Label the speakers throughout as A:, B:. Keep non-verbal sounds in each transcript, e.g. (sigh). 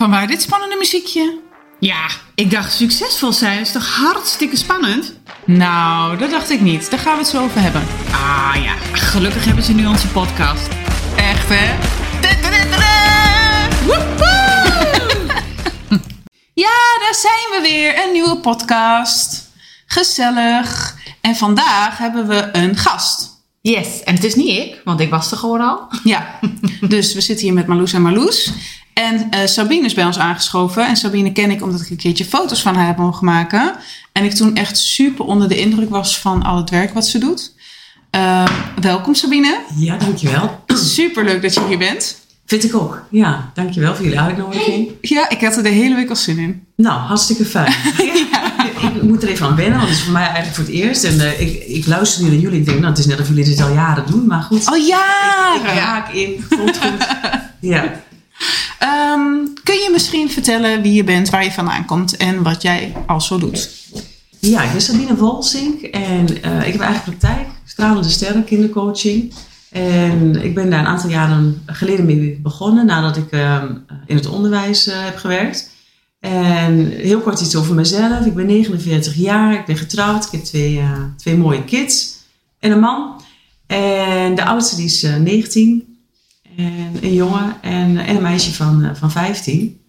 A: Vanwaar dit spannende muziekje?
B: Ja, ik dacht succesvol zijn is toch hartstikke spannend?
A: Nou, dat dacht ik niet. Daar gaan we het zo over hebben.
B: Ah ja, gelukkig hebben ze nu onze podcast.
A: Echt hè? (laughs) Ja, daar zijn we weer. Een nieuwe podcast. Gezellig. En vandaag hebben we een gast.
B: Yes, en het is niet ik, want ik was er gewoon al.
A: Ja, dus we zitten hier met Marloes en Marloes. En eh, Sabine is bij ons aangeschoven. En Sabine ken ik omdat ik een keertje foto's van haar heb mogen maken. En ik toen echt super onder de indruk was van al het werk wat ze doet. Eh, welkom Sabine.
C: Ja, dankjewel.
A: Super leuk dat je hier bent.
C: Vind ik ook. Ja, dankjewel voor jullie uitnodiging.
A: Ja, ik had er de hele week al zin in.
C: Nou, hartstikke fijn. (laughs) Ik moet er even aan wennen, want het is voor mij eigenlijk voor het eerst. En eh, ik, ik luister nu naar jullie en denk, nou, het is net of jullie dit al jaren doen. Maar goed,
A: Oh ja!
C: ik raak in. Voelt goed. (laughs) Ja.
A: Ehm, kun je misschien vertellen wie je bent, waar je vandaan komt en wat jij al zo doet?
C: ja, ik ben Sabine Wolsink en eh, ik heb eigen praktijk, Stralende Sterren, kindercoaching. En ik ben daar een aantal jaren geleden mee begonnen, nadat ik ehm, in het onderwijs eh, heb gewerkt. En heel kort iets over mezelf. Ik ben 49 jaar, ik ben getrouwd, ik heb twee, eh, twee mooie kids en een man. En de oudste die is eh, 19 en een jongen en, en een meisje van, eh, van 15.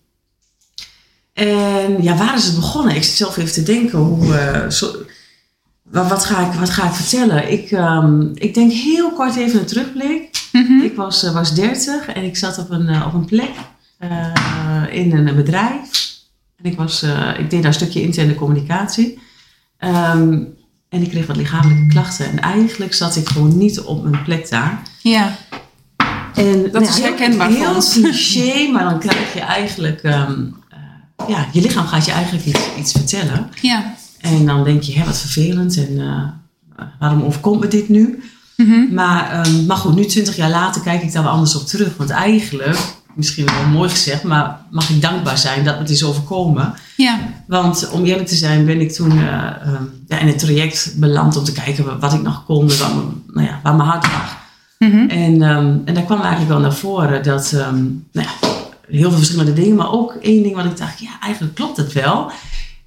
C: En ja, waar is het begonnen? Ik zit zelf even te denken, hoe, eh, wat, wat, ga ik, wat ga ik vertellen? Ik, ehm, ik denk heel kort even een terugblik. Ik was, eh, was 30 en ik zat op een, eh, op een plek eh, in een bedrijf. En ik, was, ik deed daar een stukje interne communicatie. Ehm, en ik kreeg wat lichamelijke klachten. En eigenlijk zat ik gewoon niet op mijn plek daar.
A: Ja.
C: En, nou
A: is
C: heel-
A: herkenbaar
C: Heel
A: ons.
C: cliché, maar dan krijg je eigenlijk... ehm, eh, ja, je lichaam gaat je eigenlijk iets, iets vertellen.
A: Ja.
C: En dan denk je, hè, wat vervelend. En eh, waarom overkomt me dit nu?
A: Mhm.
C: Maar, ehm, maar goed, nu 20 jaar later kijk ik daar wel anders op terug. Want eigenlijk, misschien wel mooi gezegd, maar mag ik dankbaar zijn dat me het is overkomen.
A: Ja.
C: Want om eerlijk te zijn ben ik toen eh, ehm, ja, in het traject beland om te kijken wat, ik nog kon, me- nou ja, waar mijn hart lag.
A: Mhm.
C: En, ehm, en daar kwam eigenlijk wel naar voren dat, nou ja, heel veel verschillende dingen, maar ook één ding wat ik dacht, ja, eigenlijk klopt het wel.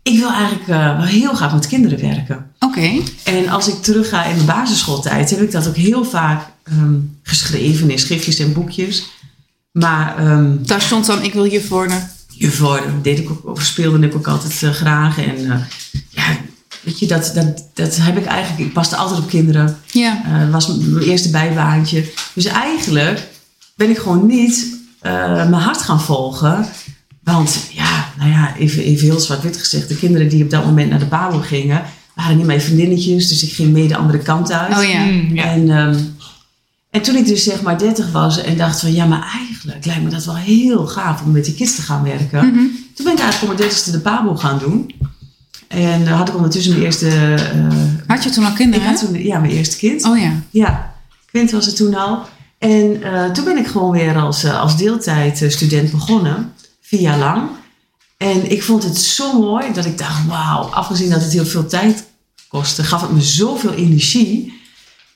C: Ik wil eigenlijk eh, wel heel graag met kinderen werken.
A: Oké.
C: En als ik terugga in mijn basisschooltijd, heb ik dat ook heel vaak ehm, geschreven in schriftjes en boekjes. Maar ehm
A: Daar stond dan, ik wil juf worden.
C: juf worden, deed ik ook, speelde ik ook altijd eh, graag. En eh, ja, weet je, dat, dat, dat heb ik eigenlijk, ik paste altijd op kinderen.
A: Ja.
C: Dat was mijn eerste bijbaantje. Dus eigenlijk ben ik gewoon niet mijn hart gaan volgen. Want ja, nou ja, even, even heel zwart-wit gezegd. De kinderen die op dat moment naar de Babo gingen, waren niet mijn vriendinnetjes. Dus ik ging mee de andere kant uit.
A: Oh ja.
B: Mm, ja.
C: En, ehm, en toen ik dus zeg maar 30 was en dacht van ja, maar eigenlijk lijkt me dat wel heel gaaf om met die kids te gaan werken.
A: Mhm.
C: Toen ben ik eigenlijk op mijn 30ste de Pabo gaan doen. En eh, had ik ondertussen mijn eerste. eh,
A: Had je toen al
C: ik
A: kinderen?
C: had toen ja, mijn eerste kind.
A: Oh ja.
C: Ja, Quint was het toen al. En eh, toen ben ik gewoon weer als, eh, als deeltijdstudent begonnen, vier jaar lang. En ik vond het zo mooi dat ik dacht, wauw, afgezien dat het heel veel tijd kostte, gaf het me zoveel energie.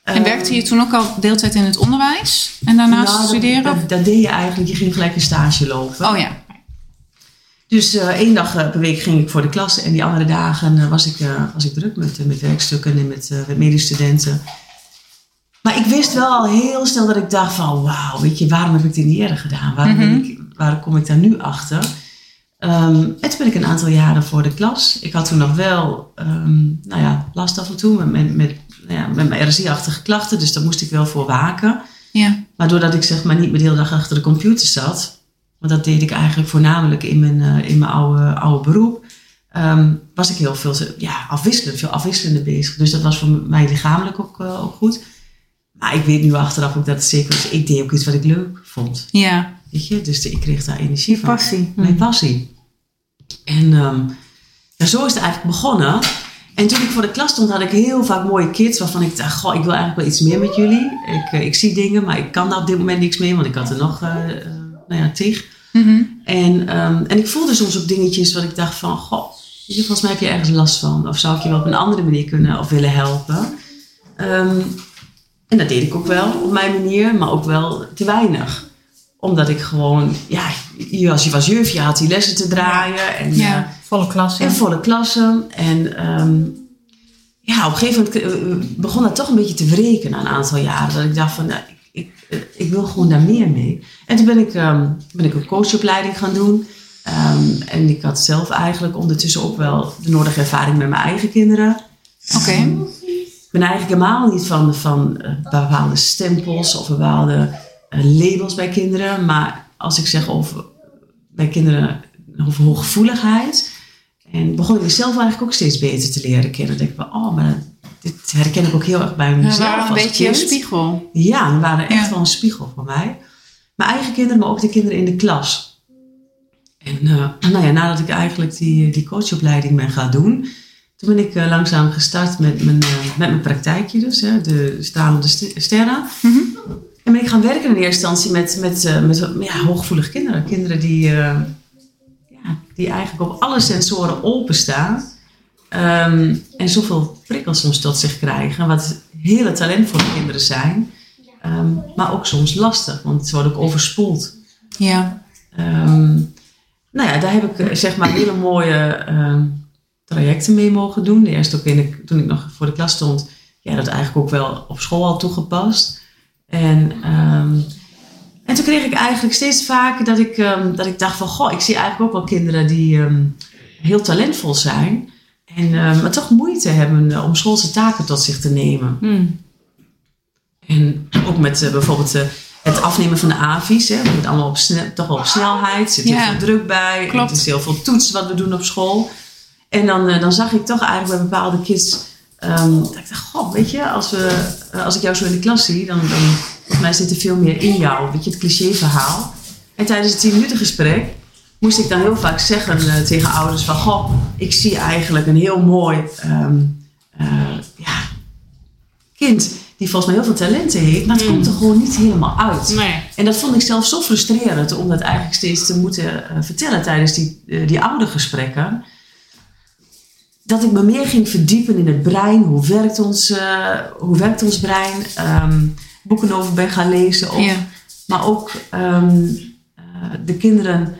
A: En
C: Eh,
A: werkte je toen ook al deeltijd in het onderwijs? En daarnaast
C: nou,
A: studeren?
C: Dat, dat deed je eigenlijk, je ging gelijk een stage lopen.
A: Oh ja.
C: Dus eh, één dag eh, per week ging ik voor de klas en die andere dagen was, ik, was ik druk met, met werkstukken en met, met medestudenten. Maar ik wist wel al heel snel dat ik dacht van wauw, weet je, waarom heb ik dit niet eerder gedaan? Waarom, ben
A: Mhm.
C: ik, waarom kom ik daar nu achter? Ehm, en toen ben ik een aantal jaren voor de klas. Ik had toen nog wel ehm, nou ja, last af en toe met, met, met, nou ja, met mijn RSI-achtige klachten, dus daar moest ik wel voor waken.
A: Ja.
C: Maar doordat ik zeg maar niet meer de hele dag achter de computer zat, want dat deed ik eigenlijk voornamelijk in mijn, eh, in mijn oude, oude beroep, ehm, was ik heel veel ja, afwisselend, veel afwisselender bezig. Dus dat was voor mij lichamelijk ook, eh, ook goed. Maar ik weet nu achteraf ook dat het zeker was. Ik deed ook iets wat ik leuk vond.
A: Ja.
C: Weet je? Dus ik kreeg daar energie van.
A: passie.
C: Mijn passie. En ehm, ja, zo is het eigenlijk begonnen. En toen ik voor de klas stond, had ik heel vaak mooie kids waarvan ik dacht, goh, ik wil eigenlijk wel iets meer met jullie. Ik, eh, ik zie dingen, maar ik kan daar op dit moment niks mee, want ik had er nog, eh, nou ja, tig.
A: Mhm.
C: En, ehm, en ik voelde soms ook dingetjes wat ik dacht van, goh, volgens mij heb je ergens last van. Of zou ik je wel op een andere manier kunnen of willen helpen. Ehm, en dat deed ik ook wel op mijn manier, maar ook wel te weinig. Omdat ik gewoon, ja, je- als je was juf, je had die lessen te draaien. En,
A: Ja.
C: eh,
B: Volle klas.
C: en volle klassen. En ehm, ja, op een gegeven moment eh, begon dat toch een beetje te wreken na een aantal jaren. Dat ik dacht van, nou, ik, ik, ik wil gewoon daar meer mee. En toen ben ik, ehm, ben ik een coachopleiding gaan doen. Ehm, en ik had zelf eigenlijk ondertussen ook wel de nodige ervaring met mijn eigen kinderen.
A: Oké.
C: Ik ben eigenlijk helemaal niet van, van eh, bepaalde stempels of bepaalde eh, labels bij kinderen. Maar als ik zeg over, bij kinderen over hooggevoeligheid. En begon ik mezelf eigenlijk ook steeds beter te leren kennen. Dan denk ik van, oh, maar dit herken ik ook heel erg bij
A: We
C: mezelf
A: waren een
C: als
A: beetje
C: kind.
A: spiegel.
C: Ja, die waren echt
A: Ja.
C: wel een spiegel voor mij. Mijn eigen kinderen, maar ook de kinderen in de klas. En eh, (clears throat) nou ja, nadat ik eigenlijk die, die coachopleiding ben gaan doen, toen ben ik eh, langzaam gestart met mijn, eh, met mijn praktijkje dus, hè, de stralende st- sterren.
A: Mhm.
C: En ben ik gaan werken in eerste instantie met, met, eh, met ja, hooggevoelige kinderen. Kinderen die, eh, ja, die eigenlijk op alle sensoren openstaan. Ehm, en zoveel prikkels soms tot zich krijgen. Wat hele talentvolle kinderen zijn. Ehm, maar ook soms lastig, want ze worden ook overspoeld.
A: Ja.
C: Ehm, nou ja, daar heb ik eh, zeg maar hele mooie trajecten mee mogen doen. De eerste ook in de, toen ik nog voor de klas stond. Ja, dat eigenlijk ook wel op school al toegepast. En, ehm, en toen kreeg ik eigenlijk steeds vaker dat ik, ehm, dat ik dacht van... Goh, ik zie eigenlijk ook wel kinderen die ehm, heel talentvol zijn. En, maar toch moeite hebben eh, om schoolse taken tot zich te nemen.
B: Hmm.
C: En ook met eh, bijvoorbeeld eh, het afnemen van de AVI's. Hè. We moeten allemaal op toch wel op snelheid. Er zit heel
A: Ja.
C: veel druk bij. En
A: Klopt.
C: Het is heel veel toetsen wat we doen op school. En dan, dan zag ik toch eigenlijk bij bepaalde kids... ehm, dat ik dacht, goh, weet je, als, we, eh, als ik jou zo in de klas zie... dan, dan volgens mij zit er veel meer in jou. Weet je, het clichéverhaal. En tijdens het 10 minuten gesprek moest ik dan heel vaak zeggen eh, tegen ouders van... Goh, ik zie eigenlijk een heel mooi ehm, eh, ja, kind die volgens mij heel veel talenten heeft, maar het
B: Mm.
C: komt er gewoon niet helemaal uit.
B: Nee.
C: En dat vond ik zelf zo frustrerend om dat eigenlijk steeds te moeten vertellen tijdens die, die oude gesprekken. Dat ik me meer ging verdiepen in het brein. Hoe werkt ons, eh, hoe werkt ons brein? Ehm, boeken over ben gaan lezen.
A: Ja.
C: Maar ook ehm, eh, de kinderen een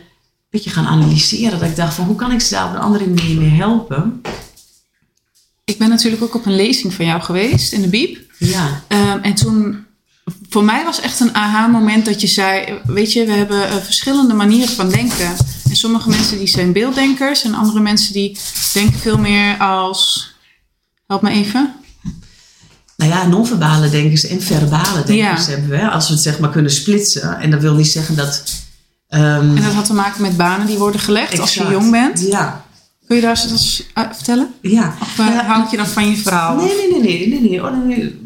C: beetje gaan analyseren. Dat ik dacht van hoe kan ik ze daar op een andere manier mee helpen?
A: Ik ben natuurlijk ook op een lezing van jou geweest in de Biep.
C: Ja,
A: Ehm, en toen, voor mij was echt een aha-moment dat je zei: Weet je, we hebben eh, verschillende manieren van denken. En sommige mensen die zijn beelddenkers, en andere mensen die denken veel meer als. Help me even.
C: Nou ja, non-verbale denkers en verbale denkers
A: Ja.
C: hebben we. hè. Als we het zeg maar kunnen splitsen. En dat wil niet zeggen dat... ehm,
A: En dat had te maken met banen die worden gelegd als je jong bent.
C: Ja,
A: Kun je daar eens uh, vertellen?
C: ja.
A: Of uh,
C: Ja.
A: houd je dan van je verhaal?
C: Nee, nee, nee, nee, nee, nee. Oh, nee.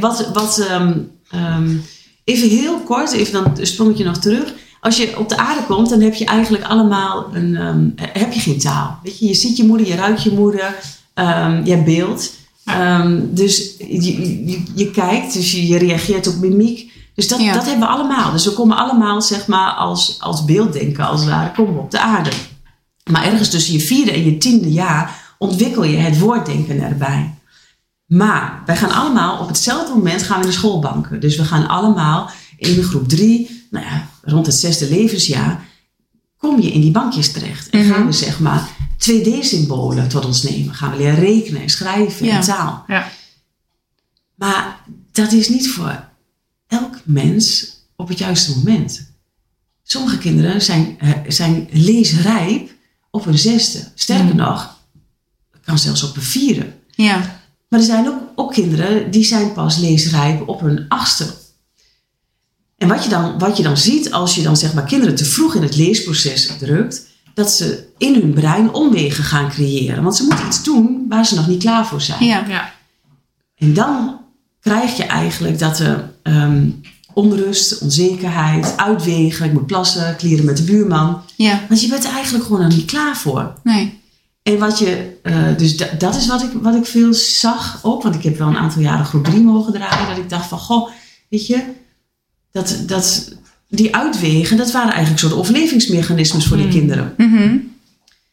C: Wat, wat, ehm, ehm, even heel kort, even dan een sprongetje nog terug. Als je op de aarde komt, dan heb je eigenlijk allemaal een, ehm, heb je geen taal. Weet je, je ziet je moeder, je ruikt je moeder, ehm, je beeld. Ehm, dus je, je, je kijkt, dus je, je reageert op mimiek. Dus dat,
A: Ja.
C: dat hebben we allemaal. Dus we komen allemaal, zeg maar, als, als beelddenken, als het ware, komen we op de aarde. Maar ergens tussen je vierde en je tiende jaar ontwikkel je het woorddenken erbij. Maar wij gaan allemaal op hetzelfde moment gaan we de schoolbanken. Dus we gaan allemaal in de groep drie, nou ja, rond het zesde levensjaar, kom je in die bankjes terecht. En
A: Mhm.
C: gaan we zeg maar 2D-symbolen tot ons nemen. Gaan we leren rekenen en schrijven
A: Ja.
C: en taal.
B: Ja.
C: Maar dat is niet voor elk mens op het juiste moment. Sommige kinderen zijn, eh, zijn leesrijp op een zesde. Sterker
A: Mm.
C: nog, kan zelfs op een vierde.
A: Ja,
C: Maar er zijn ook, ook kinderen die zijn pas leesrijp op hun achtste. En wat je, dan, wat je dan ziet als je dan zeg maar kinderen te vroeg in het leesproces drukt, dat ze in hun brein omwegen gaan creëren. Want ze moeten iets doen waar ze nog niet klaar voor zijn.
A: ja.
B: Ja.
C: En dan krijg je eigenlijk dat er ehm, onrust, onzekerheid, uitwegen, ik moet plassen, klieren met de buurman.
A: ja.
C: Want je bent er eigenlijk gewoon nog niet klaar voor.
A: Nee.
C: En wat je, eh, dus da- dat is wat ik, wat ik veel zag ook, want ik heb wel een aantal jaren groep 3 mogen draaien, dat ik dacht van, goh, weet je, dat, dat, die uitwegen, dat waren eigenlijk soort overlevingsmechanismes voor die
B: Hmm.
C: kinderen.
A: Mhm.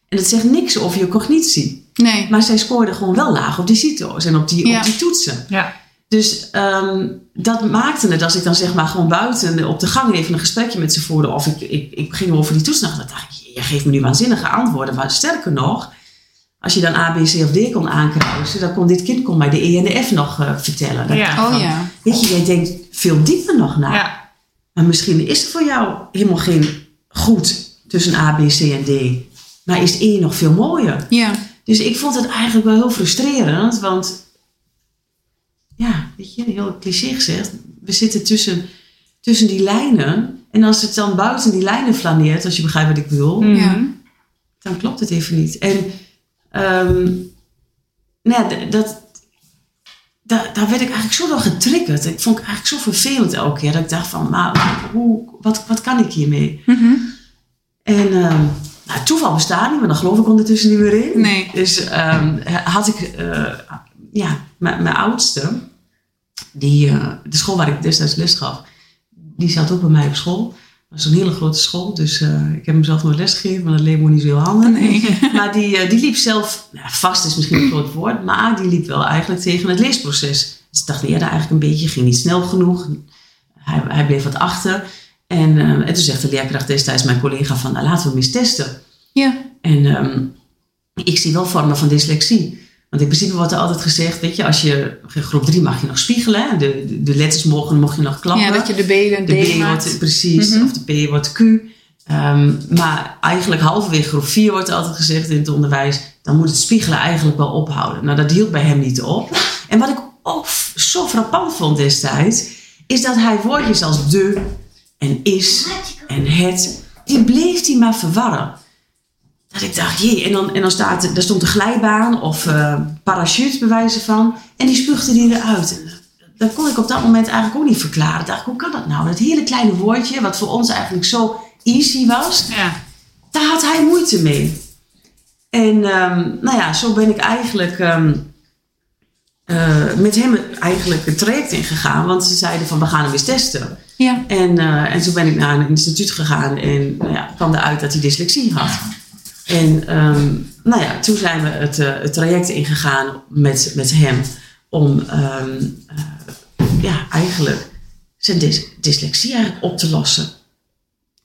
C: En het zegt niks over je cognitie.
A: Nee.
C: Maar zij scoorden gewoon wel laag op die CITO's en op die,
A: Ja.
C: op die toetsen.
B: Ja.
C: Dus ehm, dat maakte het, als ik dan zeg maar gewoon buiten op de gang even een gesprekje met ze voerde, of ik, ik, ik ging over die toetsen, dan dacht ik, je geeft me nu waanzinnige antwoorden. Maar sterker nog, als je dan A, B, C of D kon aankruisen, dan kon dit kind kon mij de E en de F nog eh, vertellen.
B: Ja.
A: Oh
C: van,
A: ja.
C: Weet je, jij denkt veel dieper nog na.
B: Ja.
C: Maar misschien is er voor jou helemaal geen goed tussen A, B, C en D. Maar is E nog veel mooier.
A: Ja.
C: Dus ik vond het eigenlijk wel heel frustrerend. Want ja, weet je, heel cliché gezegd. We zitten tussen, tussen die lijnen. En als het dan buiten die lijnen flaneert, als je begrijpt wat ik bedoel.
A: Ja.
C: Dan klopt het even niet. En ehm, nou ja, dat, da- daar werd ik eigenlijk zo door getriggerd. Ik vond het eigenlijk zo vervelend elke keer. Dat ik dacht van, maar hoe, wat, wat kan ik hiermee?
A: Mhm.
C: En ehm, nou, toeval bestaat niet, maar daar geloof ik ondertussen niet meer in.
A: Nee.
C: Dus ehm, had ik, eh, ja, mijn, mijn oudste, die, eh, de school waar ik destijds les gaf, die zat ook bij mij op school. Dat was een hele grote school, dus eh, ik heb hem zelf nooit les gegeven, maar dat leek me niet zo heel handig.
A: Nee. (laughs)
C: Maar die, eh, die liep zelf, nou, vast is misschien een groot woord, maar die liep wel eigenlijk tegen het leesproces. Dus ik stagneerde eigenlijk een beetje, ging niet snel genoeg. Hij, hij bleef wat achter. En, eh, en toen zegt de leerkracht destijds mijn collega van, nou, laten we hem eens testen.
A: Ja.
C: En ehm, ik zie wel vormen van dyslexie. Want in principe wordt er altijd gezegd, weet je, als je groep 3 mag je nog spiegelen. De, de, de letters mogen, mocht je nog klappen.
A: ja, dat je de B en
C: de B
A: maakt.
C: wordt precies,
A: Mhm.
C: of de P wordt Q. Ehm, maar eigenlijk halverwege groep 4 wordt er altijd gezegd in het onderwijs, dan moet het spiegelen eigenlijk wel ophouden. Nou, dat hield bij hem niet op. En wat ik ook zo frappant vond destijds, is dat hij woordjes als de en is en het, die bleef hij maar verwarren. Dat ik dacht, jee, en dan, en dan staat, er- daar stond een glijbaan of eh parachute bij wijze van. En die spuugde die eruit. En dat kon ik op dat moment eigenlijk ook niet verklaren. Ik dacht, hoe kan dat nou? Dat hele kleine woordje, wat voor ons eigenlijk zo easy was,
B: Ja.
C: daar had hij moeite mee. En ehm, nou ja, zo ben ik eigenlijk ehm, eh, met hem eigenlijk het traject ingegaan. Want ze zeiden van, we gaan hem eens testen.
A: Ja.
C: En, eh, en toen ben ik naar een instituut gegaan en nou ja, kwam eruit dat hij dyslexie had. En ehm, nou ja, toen zijn we het, eh, het traject ingegaan met, met hem om ehm, eh, ja, eigenlijk zijn dys- dyslexie eigenlijk op te lossen.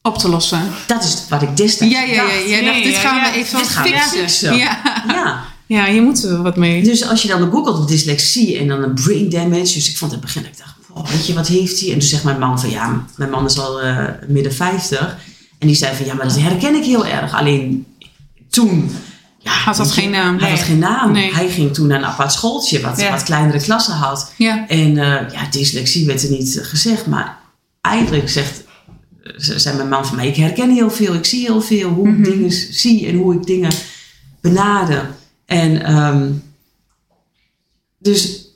A: Op te lossen.
C: Dat is wat ik destijds
A: Ja, ja, ja.
C: dacht.
A: Jij
B: Ja,
A: dacht, dit gaan
B: ja.
A: we even
C: Dit gaan we
A: fixen.
C: fixen.
A: Ja.
C: Ja,
A: ja, hier moeten we wat mee.
C: dus als je dan googelt op dyslexie en dan een brain damage. Dus ik vond in het begin, ik dacht, wow, weet je, wat heeft hij? En toen zegt mijn man van, ja, mijn man is al eh, midden 50. En die zei van, ja, maar dat herken ik heel erg. Alleen toen... Ja,
A: Had dat geen naam.
C: Hij had geen naam.
A: Nee.
C: Hij ging toen naar een apart schooltje, wat,
B: Ja.
C: wat kleinere klassen had.
A: Ja.
C: En eh, ja, dyslexie werd er niet gezegd. Maar eigenlijk zegt, ze- zei mijn man van mij, ik herken heel veel. Ik zie heel veel hoe
A: Mhm.
C: ik dingen zie en hoe ik dingen benader. En ehm, dus,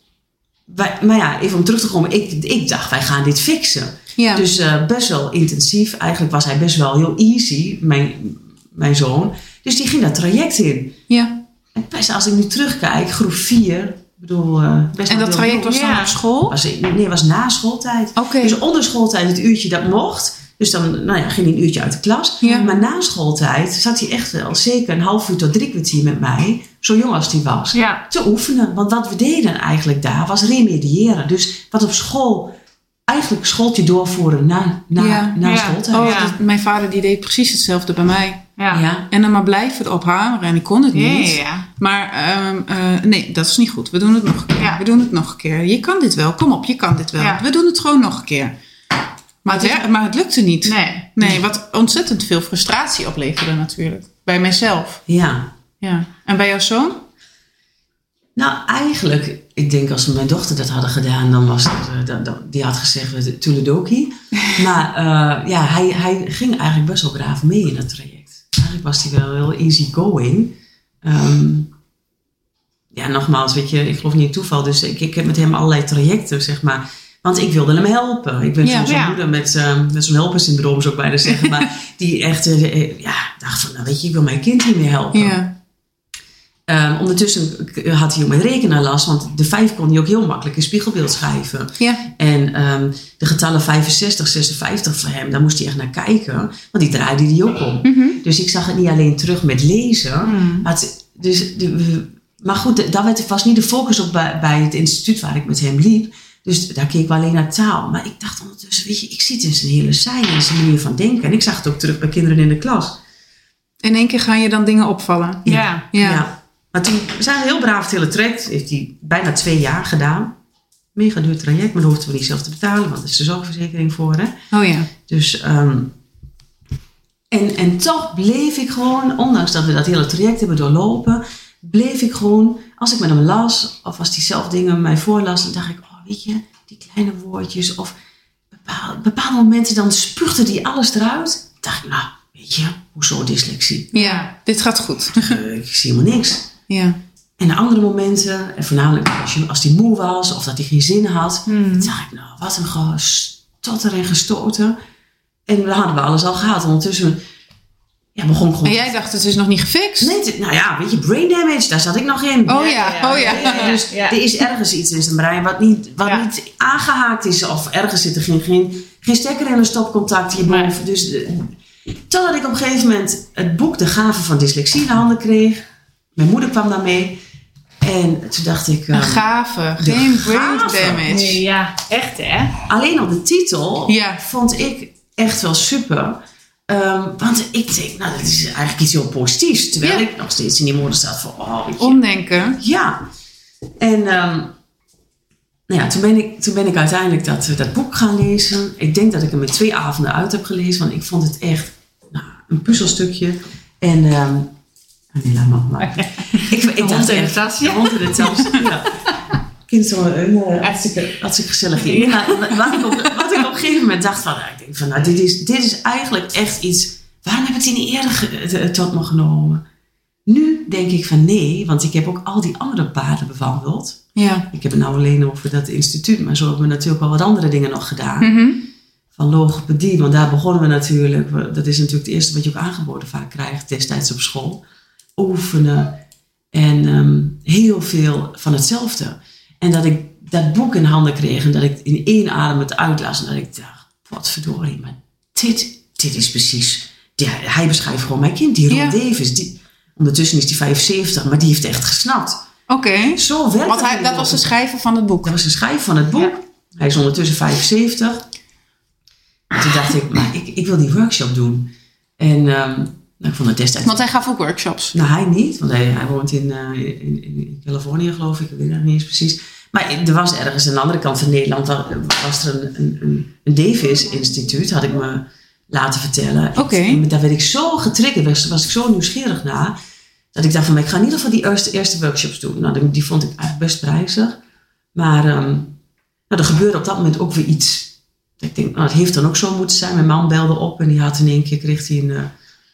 C: wij, maar ja, even om terug te komen. Ik, ik dacht, wij gaan dit fixen.
A: Ja.
C: Dus eh, best wel intensief. Eigenlijk was hij best wel heel easy, mijn, mijn zoon. Dus die ging dat traject in.
A: ja.
C: En best als ik nu terugkijk, groep 4. Ik bedoel, eh, best
A: En dat traject was dan
B: Ja.
A: op school?
C: Was, nee, was na schooltijd.
A: Oké.
C: Dus onder schooltijd het uurtje dat mocht. Dus dan nou ja, ging hij een uurtje uit de klas.
A: Ja.
C: Maar na schooltijd zat hij echt wel zeker een half uur tot drie kwartier met mij. Zo jong als hij was.
B: Ja.
C: Te oefenen. Want wat we deden eigenlijk daar was remediëren. Dus wat op school, eigenlijk schooltje doorvoeren na, na, na
B: Ja.
C: schooltijd.
A: Oh, dat- mijn vader die deed precies hetzelfde bij mij.
B: Ja.
C: Ja.
A: En dan maar blijven erop hameren. En ik kon het niet.
B: ja, ja.
A: Maar ehm, eh, nee, dat is niet goed. We doen het nog een keer.
B: Ja.
A: We doen het nog een keer. Je kan dit wel. Kom op, je kan dit wel.
B: Ja.
A: We doen het gewoon nog een keer. Maar het, maar het lukte niet.
B: Nee.
A: Nee, wat ontzettend veel frustratie opleverde natuurlijk. Bij mijzelf.
C: ja.
A: Ja. En bij jouw zoon?
C: Nou, eigenlijk, ik denk als we mijn dochter dat hadden gedaan, dan was het, eh, dan- dan- die had gezegd Tuledoki. (laughs) Maar eh, ja, hij, hij ging eigenlijk best wel braaf mee in dat traject. Eigenlijk was hij wel heel easy going. Ehm, ja, nogmaals, weet je, ik geloof niet in toeval. Dus ik, ik heb met hem allerlei trajecten, zeg maar. Want ik wilde hem helpen. Ik ben
A: Ja.
C: zo'n
B: Ja.
C: moeder met, eh, met zo'n helpersyndroom, zou ik bijna zeggen. (laughs) Maar die echt, eh, eh, ja, dacht van, nou weet je, ik wil mijn kind hiermee helpen.
A: Ja.
C: Ehm, ondertussen had hij ook met rekenen last, want de vijf kon hij ook heel makkelijk in spiegelbeeld schrijven.
A: Ja.
C: En ehm, de getallen 65, 56 voor hem, daar moest hij echt naar kijken, want die draaide hij ook om.
A: Mhm.
C: Dus ik zag het niet alleen terug met lezen, maar het, dus de- maar goed, daar werd, was niet de focus op bij, bij het instituut waar ik met hem liep. Dus daar keek ik alleen naar taal. Maar ik dacht ondertussen, weet je, ik zie dus een hele zij en zijn manier van denken. En ik zag het ook terug bij kinderen in de klas.
A: In één keer gaan je dan dingen opvallen.
B: Ja.
A: Ja.
C: Maar toen we zijn heel braaf het hele traject. Heeft hij bijna twee jaar gedaan. Mega duur traject, maar dat hoefden we niet zelf te betalen. Want er is de zorgverzekering voor, hè.
A: Oh ja.
C: Dus, ehm, en, en toch bleef ik gewoon, ondanks dat we dat hele traject hebben doorlopen, bleef ik gewoon, als ik met hem las, of als hij zelf dingen mij voorlas, dan dacht ik, oh weet je, die kleine woordjes, of bepaalde, bepaalde momenten, dan spuugde die alles eruit. Dan dacht ik, nou, weet je, hoezo dyslexie?
A: Ja, dit gaat goed.
C: Ik zie helemaal niks.
A: Ja.
C: En de andere momenten, en voornamelijk als, je, als hij moe was of dat hij geen zin had, dan dacht ik, nou, wat een gestotter en gestoten. En we hadden we alles al gehad. Ondertussen ja, begon ik gewoon.
A: En jij dacht, het is nog niet gefixt?
C: Nee, het- nou ja, weet je, brain damage, daar zat ik nog in.
A: Oh ja, oh ja.
C: Ja, dus
B: Ja.
C: er is ergens iets in zijn brein wat niet, wat
B: Ja.
C: niet aangehaakt is. Of ergens zit er geen, geen, geen stekker in een stopcontact hierboven. Dus, eh, totdat ik op een gegeven moment het boek De Gave van Dyslexie in de handen kreeg. Mijn moeder kwam daarmee. En toen dacht ik...
A: Een
C: ehm,
A: gave,
C: de
A: geen brain
C: gave.
A: damage.
B: Nee, ja, echt hè?
C: alleen al de titel
A: Ja.
C: vond ik echt wel super. Ehm, want ik denk, nou, dat is eigenlijk iets heel positiefs. Terwijl
A: Ja.
C: ik nog steeds in die moeder staat van, oh, je,
A: Omdenken.
C: ja. En ehm, nou ja, toen, ben ik, toen ben ik uiteindelijk dat, dat boek gaan lezen. Ik denk dat ik hem in twee avonden uit heb gelezen. Want ik vond het echt nou, een puzzelstukje. En... maar. (laughs) ik, ik dacht
B: de
C: echt, de
B: ja.
C: hond in de tas. ja. Kind zo een eh, hartstikke, hartstikke gezellig in. Maar wat, ik op, wat ik op een gegeven moment dacht van... nou, Ik denk van, nou, dit is, dit is eigenlijk echt iets... Waarom heb ik het niet eerder ge- eh, tot me genomen? Nu denk ik van nee, want ik heb ook al die andere paden bewandeld.
A: Ja.
C: Ik heb het nou alleen over dat instituut, maar zo hebben we natuurlijk wel wat andere dingen nog gedaan.
A: Mhm.
C: Van logopedie, want daar begonnen we natuurlijk. Dat is natuurlijk het eerste wat je ook aangeboden vaak krijgt destijds op school. Oefenen en ehm, heel veel van hetzelfde. En dat ik dat boek in handen kreeg en dat ik in één adem het uitlas. En dat ik dacht, wat verdorie, maar dit, dit is precies... Ja, hij beschrijft gewoon mijn kind, die Ron
A: Ja.
C: Davis. Die, ondertussen is hij 75, maar die heeft echt gesnapt.
A: Oké.
C: Zo werkt
A: Want hij, dat was de schrijver van het boek.
C: Dat was de schrijver van het boek. Hij is ondertussen 75. En toen dacht ik, maar ik, ik wil die workshop doen. En ehm, ik vond het destijds...
A: Want hij gaf ook workshops.
C: Nou, hij niet, want hij, hij woont in, eh, in, in Californië, geloof ik. Ik weet het niet eens precies. Maar er was ergens aan de andere kant van Nederland... wa- was er een, een, een, Davis-instituut, had ik me laten vertellen.
A: Oké.
C: Daar werd ik zo getriggerd, was, was ik zo nieuwsgierig naar... dat ik dacht van, ik ga in ieder geval die eerste, eerste workshops doen. Nou, die, die vond ik eigenlijk best prijzig. Maar ehm, nou, er gebeurde op dat moment ook weer iets. Ik denk, nou, het heeft dan ook zo moeten zijn. Mijn man belde op en die had in één keer kreeg hij een, eh,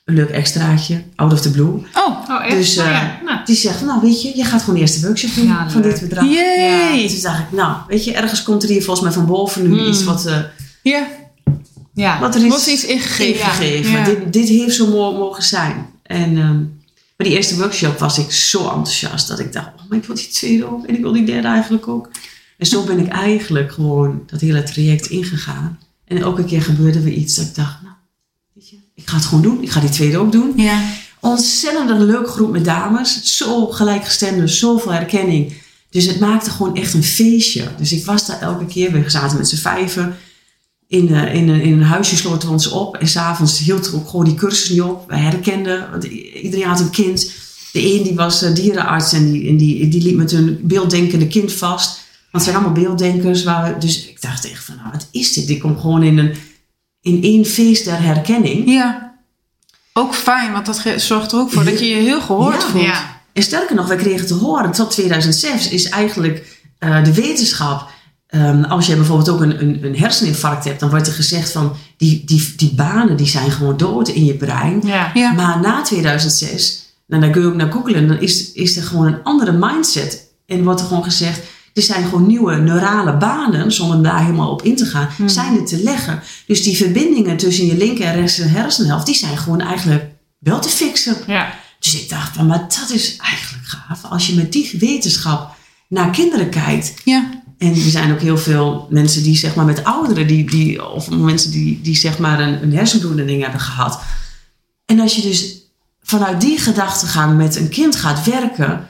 C: een leuk extraatje, out of the blue.
A: Oh,
B: Oh, echt?
C: Dus
B: Oh,
C: eh,
B: ja. Nou,
C: die zegt, nou weet je, je gaat gewoon eerst de workshop doen
B: Ja,
C: van dit bedrag.
A: Yay!
C: En toen dacht ik, nou, weet je, ergens komt er hier volgens mij van boven nu
B: Hmm.
C: iets wat, eh,
A: ja.
B: ja.
C: wat er is
A: Was iets ingegeven. Ja.
C: Dit, dit heeft zo mo- mogen zijn. En ehm, maar die eerste workshop was ik zo enthousiast dat ik dacht, oh, maar ik wil die tweede ook en ik wil die derde eigenlijk ook. En zo ben ik eigenlijk gewoon dat hele traject ingegaan. En elke keer gebeurde weer iets dat ik dacht, nou, ik ga het gewoon doen. Ik ga die tweede ook doen.
A: Ja.
C: Ontzettend een leuke groep met dames. Zo gelijkgestemde, zoveel herkenning. Dus het maakte gewoon echt een feestje. Dus ik was daar elke keer. We zaten met z'n vijven. In, eh, in, een- in een huisje sloten we ons op. En s'avonds hield ik ook gewoon die cursus niet op. Wij herkenden, want iedereen had een kind. De een die was eh, dierenarts en die, en die, die liep met een beelddenkende kind vast. Want het zijn allemaal beelddenkers. Waar we, dus ik dacht echt van, nou wat is dit? Ik kom gewoon in, een, in één feest der herkenning.
A: ja. Ook fijn, want dat zorgt er ook voor dat je je heel gehoord
C: Ja.
A: voelt.
B: Ja.
C: En sterker nog, wij kregen te horen, tot 2006 is eigenlijk eh, de wetenschap. ehm, als je bijvoorbeeld ook een, een, een herseninfarct hebt, dan wordt er gezegd van die, die, die banen die zijn gewoon dood in je brein.
B: Ja.
A: Ja.
C: Maar na 2006, nou, dan kun je ook naar googlen, dan is, is er gewoon een andere mindset. En wordt er gewoon gezegd, er zijn gewoon nieuwe neurale banen, zonder daar helemaal op in te gaan, zijn er te leggen. Dus die verbindingen tussen je linker en rechts hersenhelft, die zijn gewoon eigenlijk wel te fixen.
B: Ja.
C: Dus ik dacht, maar dat is eigenlijk gaaf. Als je met die wetenschap naar kinderen kijkt.
A: Ja.
C: En er zijn ook heel veel mensen die zeg maar met ouderen, die, die, of mensen die, die zeg maar een, een hersenbloeding hebben gehad. En als je dus vanuit die gedachtegang met een kind gaat werken.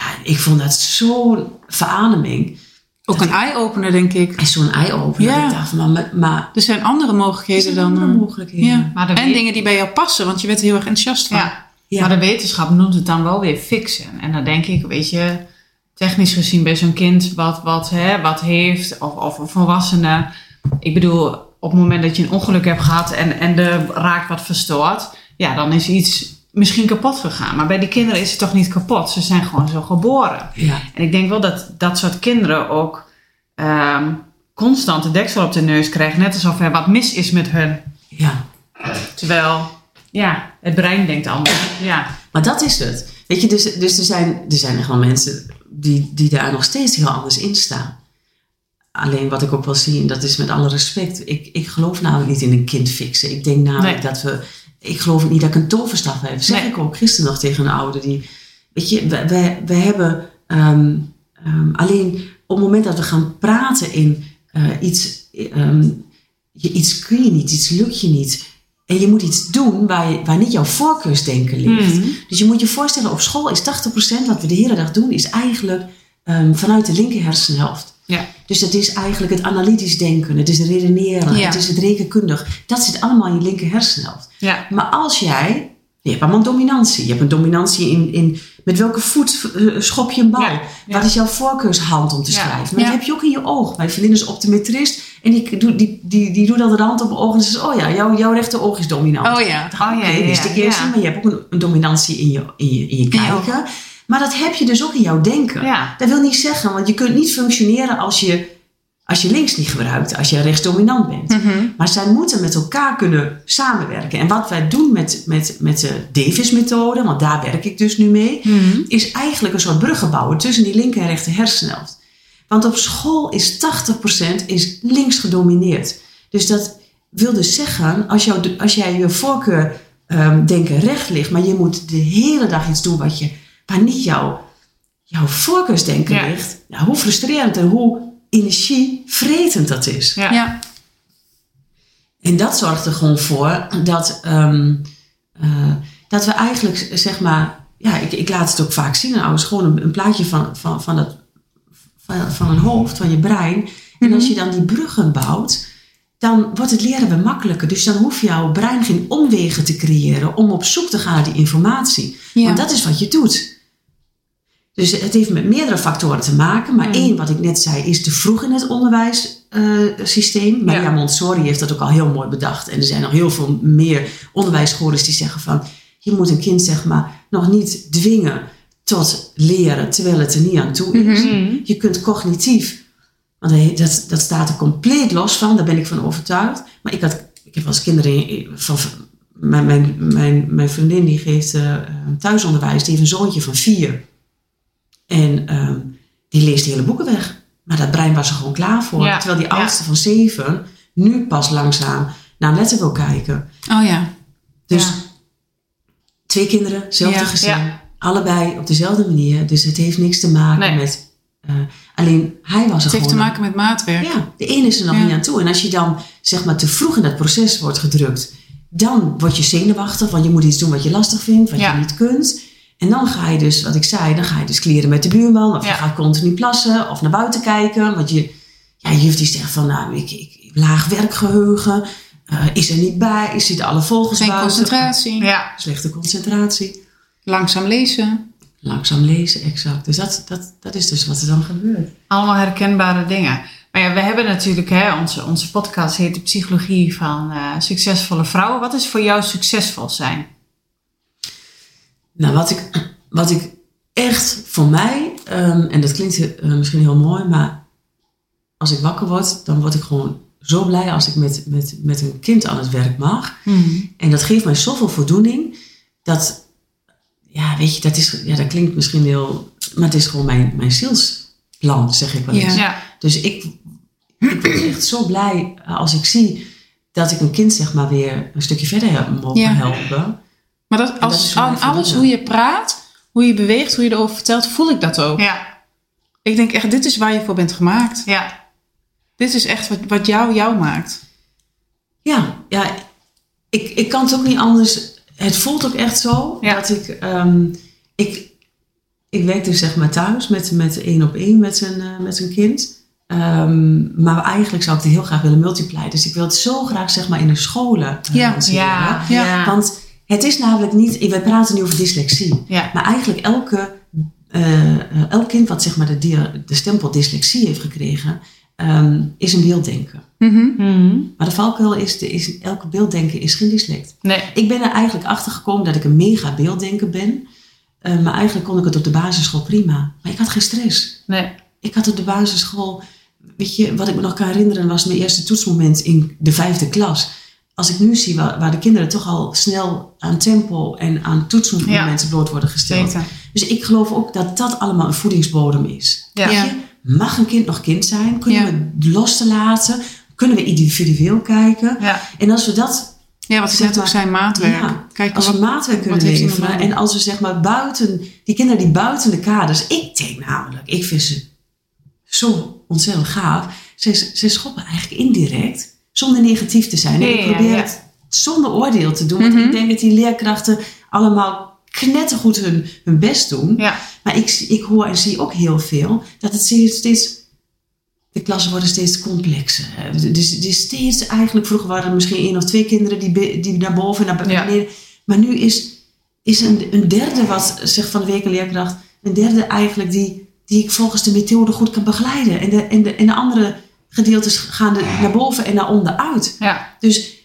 C: Ja, ik vond dat zo'n verademing.
A: Ook een eye-opener, denk ik.
C: En zo'n eye-opener.
A: Ja.
C: Ik dacht, van, maar, maar
A: Er zijn andere
C: er
A: mogelijkheden
C: zijn
A: dan...
C: andere
A: eh,
C: mogelijkheden.
A: ja.
B: Maar
A: En
B: weet-
A: dingen die bij jou passen, want je bent er heel erg enthousiast van.
B: Ja.
C: Ja.
B: Maar de wetenschap noemt het dan wel weer fixen. En dan denk ik, weet je, technisch gezien bij zo'n kind wat, wat, hè, wat heeft, of, of een volwassene. Ik bedoel, op het moment dat je een ongeluk hebt gehad en, en er raakt wat verstoord, ja, dan is iets misschien kapot gegaan. Maar bij die kinderen is het toch niet kapot? Ze zijn gewoon zo geboren.
C: Ja.
B: En ik denk wel dat dat soort kinderen ook ehm, constant de deksel op de neus krijgen. Net alsof er wat mis is met hun.
C: ja.
B: Terwijl, ja, het brein denkt anders. Ja.
C: Maar dat is het. Weet je, dus, dus er, zijn, er zijn echt wel mensen die, die daar nog steeds heel anders in staan. Alleen wat ik ook wel zie, en dat is met alle respect, ik, ik geloof namelijk niet in een kind fixen. Ik denk namelijk
B: Nee.
C: dat we, ik geloof niet dat ik een toverstaf heb. Zeg
B: Nee.
C: ik ook gisteren nog tegen een ouder die, weet je, we, we, we hebben ehm, ehm, alleen op het moment dat we gaan praten in eh, iets, ehm, je, iets kun je niet, iets lukt je niet. En je moet iets doen waar, je, waar niet jouw voorkeursdenken ligt.
B: Mhm.
C: Dus je moet je voorstellen, op school is 80% wat we de hele dag doen, is eigenlijk vanuit de linker hersenhelft.
B: Ja.
C: Dus dat is eigenlijk het analytisch denken, het is redeneren,
A: Ja.
C: het is het rekenkundig. Dat zit allemaal in je linker hersenhelft.
B: Ja.
C: Maar als jij, je hebt allemaal dominantie. Je hebt een dominantie in, in met welke voet eh, schop je een bal. Wat is jouw voorkeurshand om te schrijven? Maar dat heb je ook in je oog. Mijn vriendin is optometrist en die, doet- die, die, die doet altijd de hand op mijn oog en ze zegt, oh ja, jouw, jouw rechteroog is dominant.
A: Oh ja.
B: Oh ja, ja, ja,
C: eerst
B: ja.
C: niet, maar je hebt ook een, een dominantie in je, in je, in je
A: je
C: kijken. Maar dat heb je dus ook in jouw denken.
B: Ja.
C: Dat wil niet zeggen, want je kunt niet functioneren als je, als je links niet gebruikt, als je rechtsdominant bent.
A: Mhm.
C: Maar zij moeten met elkaar kunnen samenwerken. En wat wij doen met, met, met de Davis-methode, want daar werk ik dus nu mee,
B: Mhm.
C: is eigenlijk een soort bruggen bouwen tussen die linker en rechter hersenhelft. Want op school is 80% is links gedomineerd. Dus dat wil dus zeggen, als, jou, als jij je voorkeur ehm, denken recht ligt, maar je moet de hele dag iets doen wat je, waar niet jouw, jouw voorkeursdenken
B: Ja.
C: ligt, nou, hoe frustrerend en hoe energievretend dat is.
B: Ja.
A: Ja.
C: En dat zorgt er gewoon voor dat, ehm, eh, dat we eigenlijk, zeg maar, ja, ik, ik laat het ook vaak zien aan ouders, gewoon een, een plaatje van, van, van, dat, van, van een hoofd, van je brein. En als je dan die bruggen bouwt, dan wordt het leren weer makkelijker. Dus dan hoeft jouw brein geen omwegen te creëren om op zoek te gaan naar die informatie.
A: Ja.
C: Want dat is wat je doet. Dus het heeft met meerdere factoren te maken. Maar één, wat ik net zei, is te vroeg in het onderwijssysteem. Maria
B: Ja.
C: Montessori heeft dat ook al heel mooi bedacht. En er zijn nog heel veel meer onderwijsscholen die zeggen van... je moet een kind zeg maar nog niet dwingen tot leren terwijl het er niet aan toe is.
B: Mhm.
C: Je kunt cognitief, want dat- dat, staat er compleet los van, daar ben ik van overtuigd. Maar ik, had, ik heb als kinderen, in- van, mijn, mijn, mijn, mijn vriendin die geeft eh, thuisonderwijs, die heeft een zoontje van vier. En ehm, die leest de hele boeken weg. Maar dat brein was er gewoon klaar voor.
B: Ja,
C: Terwijl die
B: ja.
C: oudste van zeven nu pas langzaam naar letter wil kijken.
A: Oh ja.
C: Dus
B: Ja.
C: twee kinderen, zelfde
A: Ja,
C: gezin.
B: ja.
C: Allebei op dezelfde manier. Dus het heeft niks te maken
B: Nee.
C: met... eh, alleen hij was er
A: Het heeft te maken met maatwerk.
C: Ja, de ene is er nog
A: Ja.
C: niet aan toe. En als je dan zeg maar te vroeg in dat proces wordt gedrukt, dan word je zenuwachtig, want je moet iets doen wat je lastig vindt, wat
B: Ja.
C: je niet kunt. En dan ga je dus, wat ik zei, dan ga je dus kleren met de buurman, of je gaat continu plassen, of naar buiten kijken. Want je, ja, je juf die zegt van, nou, ik, ik, laag werkgeheugen, eh, is er niet bij, is zit alle vogels
A: Geen
C: buiten.
A: concentratie.
B: Ja.
C: Slechte concentratie.
A: Langzaam lezen.
C: Langzaam lezen, exact. Dus dat, dat, dat is dus wat er dan gebeurt.
B: Allemaal herkenbare dingen. Maar ja, we hebben natuurlijk, hè, onze, onze podcast heet de psychologie van eh, succesvolle vrouwen. Wat is voor jou succesvol zijn?
C: Nou, wat ik, wat ik echt voor mij, ehm, en dat klinkt eh, misschien heel mooi, maar als ik wakker word, dan word ik gewoon zo blij als ik met, met, met een kind aan het werk mag. En dat geeft mij zoveel voldoening, dat, ja, weet je, dat, is, ja, dat klinkt misschien heel, maar het is gewoon mijn, mijn zielsplan, zeg ik wel eens.
A: Ja.
C: Dus ik, ik ben echt zo blij als ik zie dat ik een kind, zeg maar, weer een stukje verder heb mogen
A: Ja.
C: helpen.
A: Maar dat,
C: dat is
A: als, aan alles hoe je praat, hoe je beweegt, hoe je erover vertelt, voel ik dat ook.
B: Ja.
A: Ik denk echt, dit is waar je voor bent gemaakt.
B: Ja.
A: Dit is echt wat, wat jou jou maakt.
C: Ja, ja ik, ik kan het ook niet anders. Het voelt ook echt zo
B: Ja.
C: dat ik, ehm, ik, ik werk dus zeg maar thuis met, met één op één met zijn, eh, met zijn kind. Ehm, maar eigenlijk zou ik het heel graag willen multiplyen. Dus ik wil het zo graag zeg maar in de scholen uh.
A: Ja,
B: Ja.
A: ja.
C: Want het is namelijk niet, we praten nu over dyslexie.
B: ja.
C: Maar eigenlijk elke, eh, eh, elk kind wat zeg maar de, dia- de stempel dyslexie heeft gekregen, ehm, is een beelddenker.
A: Mhm.
B: Mhm.
C: Maar de valkuil is, de, is elke beelddenker is geen dyslect.
B: Nee.
C: Ik ben er eigenlijk achter gekomen dat ik een mega beelddenker ben. Eh, maar eigenlijk kon ik het op de basisschool prima. Maar ik had geen stress.
B: Nee.
C: Ik had op de basisschool, weet je, wat ik me nog kan herinneren was mijn eerste toetsmoment in de vijfde klas. Als ik nu zie waar, waar de kinderen toch al snel aan tempo en aan toetsmomenten bloot worden gesteld.
B: Zeker.
C: Dus ik geloof ook dat dat allemaal een voedingsbodem is.
B: Ja.
A: Ja.
C: Mag een kind nog kind zijn? Kunnen
A: Ja.
C: we het los te laten? Kunnen we individueel kijken?
B: Ja.
C: En als we dat
A: Ja, wat ik
C: Zeg
A: net ook zei, maatwerk.
C: Ja,
A: Kijk,
C: als
A: wat,
C: we maatwerk kunnen
A: wat heeft hij
C: leveren en als we zeg maar buiten, die kinderen die buiten de kaders, ik denk namelijk, ik vind ze zo ontzettend gaaf. Ze, ze schoppen eigenlijk indirect, zonder negatief te zijn. Ik probeer
B: ja.
C: het zonder oordeel te doen, want
A: Mhm.
C: ik denk dat die leerkrachten allemaal knettergoed hun, hun best doen.
B: Ja.
C: Maar ik, ik hoor en zie ook heel veel dat het steeds, de klassen worden steeds complexer. Dus het is steeds eigenlijk, vroeger waren er misschien één of twee kinderen die, die naar boven en naar beneden. Maar nu is, is een, een derde, wat zegt van de week een leerkracht, een derde eigenlijk die, die ik volgens de methode goed kan begeleiden. En de, en de, en de andere gedeeltes gaan er naar boven en naar onder uit.
B: Ja.
C: Dus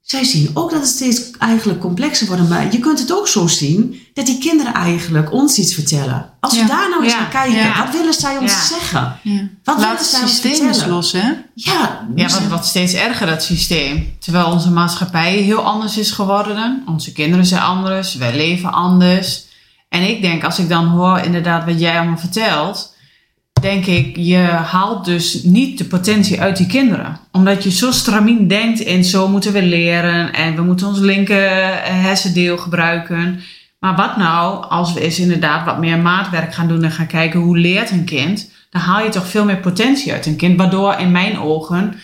C: zij zien ook dat het steeds eigenlijk complexer wordt. Maar je kunt het ook zo zien dat die kinderen eigenlijk ons iets vertellen. Als
A: Ja.
C: we daar nou eens
B: Ja.
C: naar kijken,
B: Ja.
C: wat willen zij ons
B: Ja.
C: zeggen?
A: ja.
C: Wat
A: Laat
C: willen zij
A: het
C: ons vertellen?
A: los, hè?
C: Ja,
B: Ja, wat wordt steeds erger, dat systeem. Terwijl onze maatschappij heel anders is geworden. Onze kinderen zijn anders, wij leven anders. En ik denk, als ik dan hoor inderdaad wat jij allemaal vertelt... denk ik, je haalt dus niet de potentie uit die kinderen. Omdat je zo stramien denkt in zo moeten we leren... en we moeten ons linker hersendeel gebruiken... Maar wat nou als we eens inderdaad wat meer maatwerk gaan doen en gaan kijken hoe leert een kind, dan haal je toch veel meer potentie uit een kind, waardoor in mijn ogen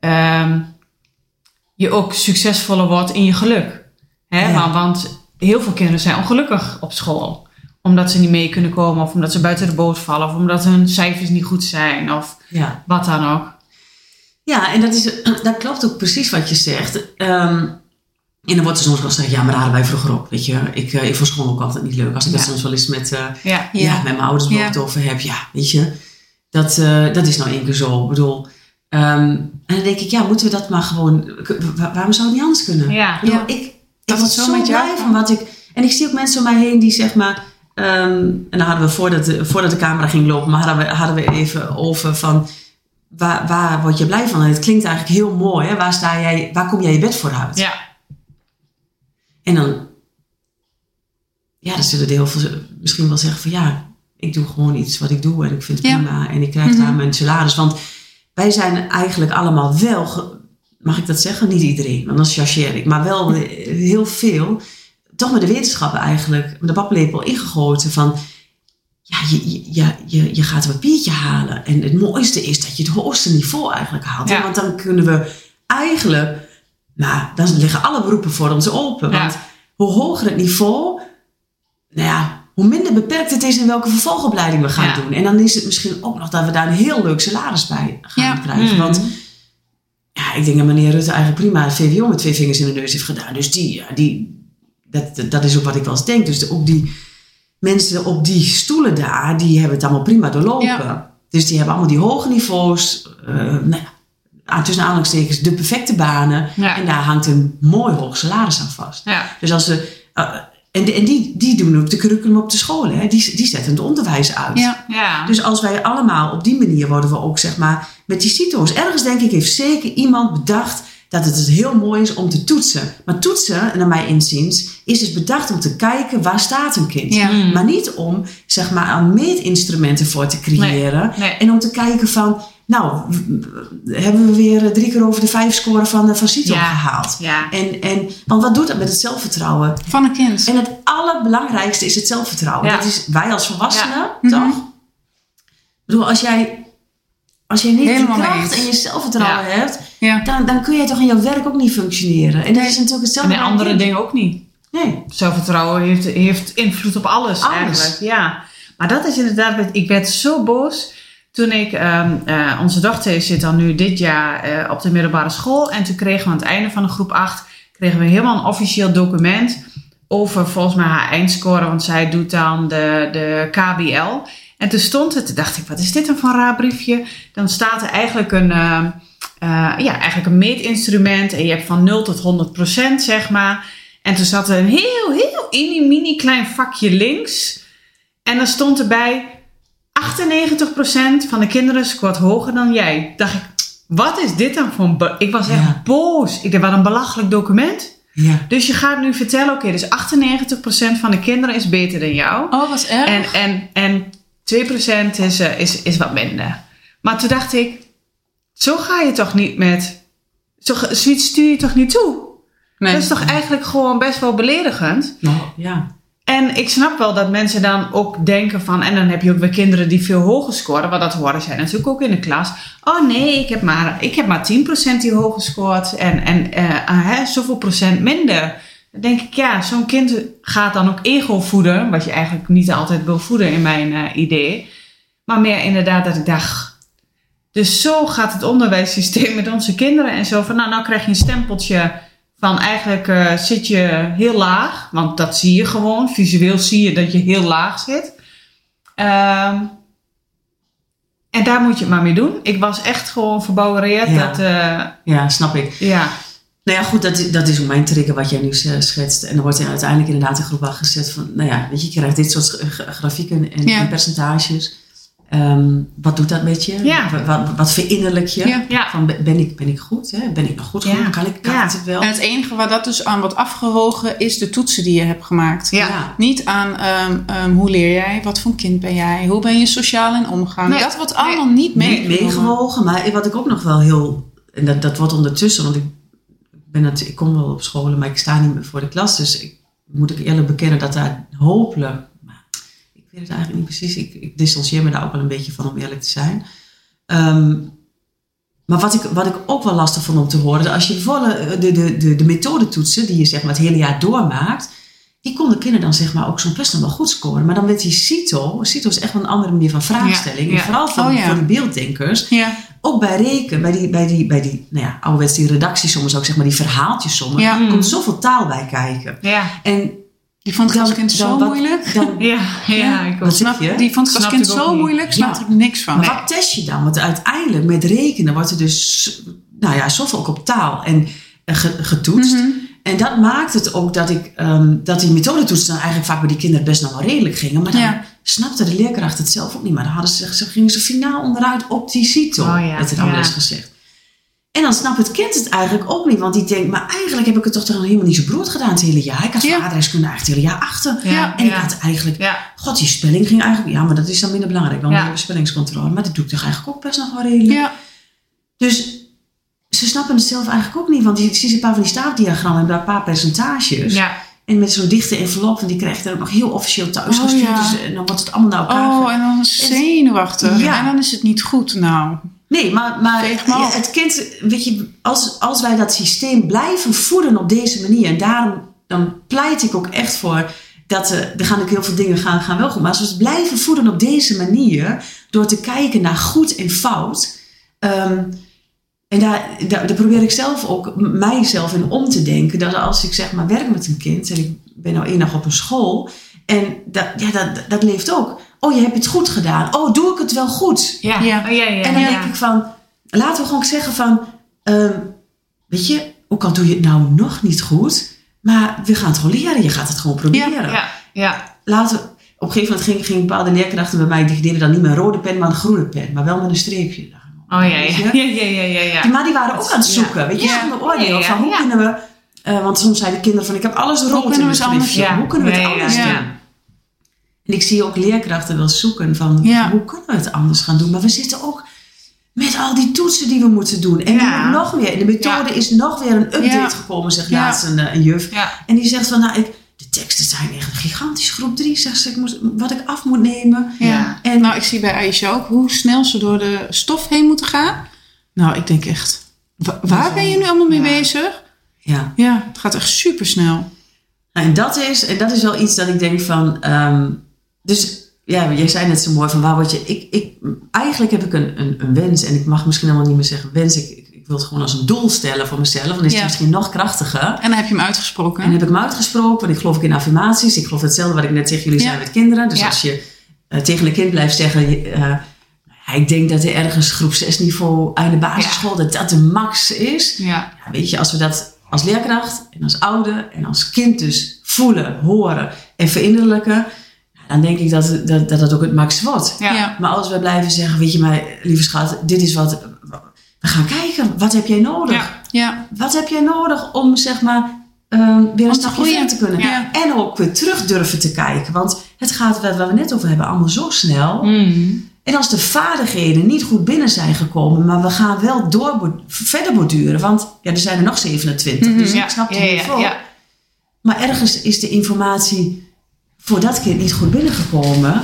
B: ehm, je ook succesvoller wordt in je geluk. Hè?
C: Ja.
B: Want, want heel veel kinderen zijn ongelukkig op school, omdat ze niet mee kunnen komen of omdat ze buiten de boot vallen of omdat hun cijfers niet goed zijn of
C: ja.
B: wat dan ook.
C: ja, en dat, is, (clears throat) dat klopt ook precies wat je zegt. Ehm, en dan wordt er soms wel gezegd, ja, maar daar hadden wij vroeger ook. Weet je, ik, eh, ik vond school ook altijd niet leuk. Als ik dat
B: Ja.
C: soms wel eens met, eh,
B: Ja,
C: met mijn ouders
A: Ja.
C: over heb. Ja, weet je, dat, eh, dat is nou één keer zo. Ik bedoel, ehm, en dan denk ik, ja, moeten we dat maar gewoon... wa- Waarom zou het niet anders kunnen?
B: ja.
C: Ik bedoel. Ik, ik
A: Dat
C: word
A: het zo
C: zo
A: met jou
C: blij van wat ik... En ik zie ook mensen om mij heen die zeg maar... ehm, en dan hadden we voordat de, voordat de camera ging lopen, maar hadden we, hadden we even over van... Waar, waar word je blij van? En het klinkt eigenlijk heel mooi. Hè? Waar, sta jij, waar kom jij je bed voor uit?
B: ja.
C: En dan... Ja, dan zullen er heel veel misschien wel zeggen van... Ja, ik doe gewoon iets wat ik doe en ik vind het
A: Ja.
C: prima. En ik krijg daar
A: Mhm.
C: mijn salaris. Want wij zijn eigenlijk allemaal wel... Mag ik dat zeggen? Niet iedereen, want dan chargeer ik. Maar wel heel veel... Toch met de wetenschappen eigenlijk... Met de paplepel ingegoten van... Ja, je, je, je, je, gaat een papiertje halen. En het mooiste is dat je het hoogste niveau eigenlijk haalt.
B: Ja.
C: Want dan kunnen we eigenlijk... Nou, dan liggen alle beroepen voor ons open.
B: Ja.
C: Want hoe hoger het niveau... Nou ja, hoe minder beperkt het is in welke vervolgopleiding we gaan
B: Ja.
C: doen. En dan is het misschien ook nog dat we daar een heel leuk salaris bij gaan krijgen.
B: Mhm.
C: Want ja, ik denk dat meneer Rutte eigenlijk prima het VWO met twee vingers in de neus heeft gedaan. Dus die, die, dat, dat- dat is ook wat ik wel eens denk. Dus ook die mensen op die stoelen daar, die hebben het allemaal prima doorlopen.
A: Ja.
C: Dus die hebben allemaal die hoge niveaus. eh nou ja, tussen aanhalingstekens de perfecte banen.
B: Ja.
C: En daar hangt een mooi hoog salaris aan vast.
B: Ja.
C: Dus als ze... eh, en en die, die doen ook de curriculum op de scholen. Hè? Die, die zetten het onderwijs uit.
A: Ja.
B: Ja.
C: Dus als wij allemaal op die manier worden we ook, zeg maar, met die CITO's. Ergens denk ik heeft zeker iemand bedacht dat het dus heel mooi is om te toetsen. Maar toetsen, naar mijn inziens, is dus bedacht om te kijken waar staat een kind.
A: Ja.
B: Mm.
C: Maar niet om, zeg maar, aan meetinstrumenten voor te creëren.
B: Nee.
C: En om te kijken van, nou, hebben we weer drie keer over de vijf scoren van, eh, van CITO
B: Ja.
C: gehaald.
B: Ja.
C: En, en, want wat doet dat met het zelfvertrouwen?
A: Van een kind.
C: En het allerbelangrijkste is het zelfvertrouwen.
B: Ja.
C: Dat is wij als volwassenen,
A: Mhm.
C: toch? Ik bedoel, als jij, als jij niet
A: Helemaal
C: de kracht
A: eens.
C: en je zelfvertrouwen hebt,
A: Ja.
C: dan, dan kun je toch in jouw werk ook niet functioneren. En dat is natuurlijk
B: En
C: hetzelfde. bij
B: andere dingen ook niet.
C: Nee.
B: Zelfvertrouwen heeft, heeft invloed op alles,
C: Alles.
B: eigenlijk. Ja. Maar dat is inderdaad, ik werd zo boos toen ik, ehm, eh, onze dochter zit dan nu dit jaar eh, op de middelbare school. En toen kregen we aan het einde van de groep 8, kregen we helemaal een officieel document over volgens mij haar eindscore. Want zij doet dan de, de KBL. En toen stond het, toen dacht ik, wat is dit dan voor een raar briefje? Dan staat er eigenlijk een, uh, ja, eigenlijk een meetinstrument. En je hebt van 0 tot 100 procent, zeg maar. En toen zat er een heel, heel mini, mini klein vakje links. En dan stond erbij 98% van de kinderen scoort hoger dan jij. Dacht ik, wat is dit dan voor een... Ik was echt
C: Ja.
B: boos. Ik dacht, wat een belachelijk document.
C: Ja.
B: Dus je gaat nu vertellen, oké, dus 98% van de kinderen is beter dan jou.
A: Oh, wat erg.
B: En, en, en 2% is, eh, is, is wat minder. Maar toen dacht ik, zo ga je toch niet met... Zo, zoiets stuur je toch niet toe?
A: nee.
B: Dat is toch eigenlijk gewoon best wel beledigend?
C: Nou, ja.
B: En ik snap wel dat mensen dan ook denken van... En dan heb je ook weer kinderen die veel hoger scoren. Want dat horen zij natuurlijk ook in de klas. Oh nee, ik heb maar, ik heb maar 10% die hoger scoort. En, en ah, hè, zoveel procent minder. Dan denk ik, ja, zo'n kind gaat dan ook ego voeden. Wat je eigenlijk niet altijd wil voeden in mijn eh, idee. Maar meer inderdaad dat ik dacht... Dus zo gaat het onderwijssysteem met onze kinderen. En zo van, nou, nou krijg je een stempeltje van eigenlijk eh, zit je heel laag. Want dat zie je gewoon. Visueel zie je dat je heel laag zit. Ehm, en daar moet je het maar mee doen. Ik was echt gewoon verbouwereerd.
C: Ja.
B: Dat, eh,
C: ja, snap ik.
B: ja.
C: Nou ja, goed, dat, is- dat is ook mijn trigger wat jij nu eh, schetst. En dan wordt er uiteindelijk inderdaad in groep 8 gezet van, nou ja, weet je, je krijgt dit soort gra- grafieken en,
A: Ja.
C: en percentages. Ehm, wat doet dat met je?
B: Ja.
C: Wat, wat, wat verinnerlijk je?
A: Ja.
B: Ja.
C: Van, ben- ik, ben ik goed? Hè? Ben ik nog goed
B: Ja.
C: genoeg? Kan ik, kan het wel?
A: En het enige waar dat dus aan wordt afgewogen is de toetsen die je hebt gemaakt. Niet aan ehm, ehm, hoe leer jij, wat voor kind ben jij, hoe ben je sociaal in omgang.
B: Nee.
A: Dat wordt allemaal niet
C: mee,
A: meegenomen.
C: meegewogen. Maar wat ik ook nog wel heel... En dat, dat wordt ondertussen, want ik, ik kom wel op scholen, maar ik sta niet meer voor de klas. Dus ik moet ik eerlijk bekennen dat daar hopelijk... Maar ik weet het eigenlijk niet precies. Ik, ik distancieer me daar ook wel een beetje van, om eerlijk te zijn. Ehm, maar wat ik, wat ik ook wel lastig vond om te horen... Als je bijvoorbeeld de, de, de, de methodetoetsen die je zeg maar, het hele jaar doormaakt... Die konden kinderen dan zeg maar ook zo'n best nog wel goed scoren. Maar dan werd die CITO... CITO is echt wel een andere manier van vraagstelling.
B: Ja, ja.
C: En vooral voor,
A: Oh ja.
C: voor die beelddenkers
A: Ja,
C: ook bij reken, bij die, bij die, bij die nou ja, ouderwets die redactiesommen, ook zeg maar die verhaaltjesommen, er komt zoveel taal bij kijken.
B: Ja.
C: En
A: die vond ik als kind zo
C: wat-
A: moeilijk.
C: Dan, (laughs)
B: Ja. Ja. Ik
C: Wat
A: Snap,
C: je?
A: die vond ik als kind zo
B: niet.
A: moeilijk, snapte
C: Ja.
A: ik niks van.
C: maar wat test je dan? Want uiteindelijk met rekenen wordt er dus, nou ja, zoveel ook op taal en eh, ge- getoetst. En dat maakt het ook dat, ik, ehm, dat die methodetoetsen dan eigenlijk vaak bij die kinderen best nog wel redelijk gingen. Maar dan
A: Ja.
C: snapte de leerkracht het zelf ook niet. Maar dan hadden ze, ze gingen ze finaal onderuit op die CITO,
B: Oh ja,
C: werd wel
B: ja.
C: eens gezegd. En dan snapt het kind het eigenlijk ook niet. Want die denkt, maar eigenlijk heb ik het toch dan helemaal niet zo brood gedaan het hele jaar. Ik had
A: Ja.
C: voor aardrijkskunde eigenlijk het hele jaar achter.
B: Ja.
C: En ik
B: Ja.
C: had eigenlijk,
B: Ja.
C: god die spelling ging eigenlijk, ja maar dat is dan minder belangrijk dan
B: Ja.
C: de spellingscontrole. Maar dat doe ik toch eigenlijk ook best nog wel redelijk.
A: Ja,
C: Dus ze snappen het zelf eigenlijk ook niet. Want je ziet een paar van die staafdiagrammen en daar een paar percentages.
B: Ja.
C: En met zo'n dichte envelop, en die krijg je dan ook nog heel officieel thuis
A: Oh,
C: gestuurd.
A: ja.
C: Dus, en dan wordt het allemaal naar elkaar.
A: oh, en dan is het zenuwachtig.
C: Ja.
A: En dan is het niet goed. Nou,
C: Nee, maar, maar ja, het kind, weet je, als, als wij dat systeem blijven voeden op deze manier, en daarom dan pleit ik ook echt voor dat eh, er gaan ook heel veel dingen gaan, gaan wel goed. Maar als we het blijven voeden op deze manier, door te kijken naar goed en fout. ehm, en daar, daar, daar probeer ik zelf ook mijzelf in om te denken. Dat als ik zeg maar werk met een kind en ik ben nou één dag op een school. En dat, ja, dat, dat leeft ook. Oh, je hebt het goed gedaan. Oh, doe ik het wel goed?
B: Ja.
A: Ja.
B: Oh, ja, ja,
C: En dan
B: ja.
C: denk ik van, laten we gewoon zeggen van, ehm, weet je, ook al doe je het nou nog niet goed, maar we gaan het gewoon leren. Je gaat het gewoon proberen.
B: Ja. Ja.
C: Laten we, op een gegeven moment ging, ging bepaalde leerkrachten bij mij, die deden dan niet meer een rode pen, maar een groene pen, maar wel met een streepje.
B: Oh (laughs) ja, ja. Ja, ja,
C: Maar die waren ook aan het zoeken, weet je, zonder oordeel. Van hoe kunnen we, eh, want soms zeiden kinderen van, ik heb alles rood in
A: anders
C: schriftje. Hoe kunnen we het anders doen? En ik zie ook leerkrachten wel zoeken van, hoe kunnen we het anders gaan doen? Maar we zitten ook met al die toetsen die we moeten doen. En
B: Ja.
C: nog meer. De methode
B: Ja.
C: is nog weer een update
A: Ja.
C: gekomen, zegt laatst een, eh, een juf. En die zegt van, nou, ik, teksten zijn echt gigantisch. Groep 3 zegt ze, ik moet, wat ik af moet nemen.
A: ja.
C: En
A: Nou, ik zie bij Aisha ook hoe snel ze door de stof heen moeten gaan. Nou, ik denk echt, wa- waar ben je nu allemaal mee
B: Ja.
A: bezig?
C: ja.
A: Ja, het gaat echt super snel.
C: Nou, en dat is, en dat is wel iets dat ik denk van. ehm, dus ja, jij zei net zo mooi van waar word je. Ik, ik, eigenlijk heb ik een, een, een wens en ik mag misschien helemaal niet meer zeggen wens. Ik, ik, ik wil het gewoon als een doel stellen voor mezelf. Dan is
A: Ja.
C: het misschien nog krachtiger.
A: En dan heb je hem uitgesproken.
C: En heb ik hem uitgesproken, want ik geloof ook in affirmaties. Ik geloof hetzelfde wat ik net tegen jullie
A: Ja.
C: zei met kinderen. Dus als je eh, tegen een kind blijft zeggen... je, eh, ik denk dat er ergens groep 6 niveau aan de basisschool... dat dat de max is.
B: Ja.
C: Ja, weet je, als we dat als leerkracht en als ouder en als kind dus voelen, horen en verinnerlijken... ja, dan denk ik dat dat, dat, dat ook het max wordt.
B: Ja.
A: Ja.
C: Maar als we blijven zeggen, weet je maar, lieve schat, dit is wat... We gaan kijken, wat heb jij nodig?
B: Ja.
A: Ja.
C: Wat heb jij nodig om zeg maar ehm, weer een stapje verder te kunnen?
A: Ja.
C: En ook weer terug durven te kijken. Want het gaat, waar we net over hebben, allemaal zo snel.
B: Mm.
C: En als de vaardigheden niet goed binnen zijn gekomen, maar we gaan wel door, verder borduren. Want ja, er zijn er nog 27,
A: Mhm.
C: dus
B: Ja.
C: ik snap het
B: ja,
C: heel
B: ja,
C: veel.
B: ja.
C: Maar ergens is de informatie voor dat kind niet goed binnengekomen.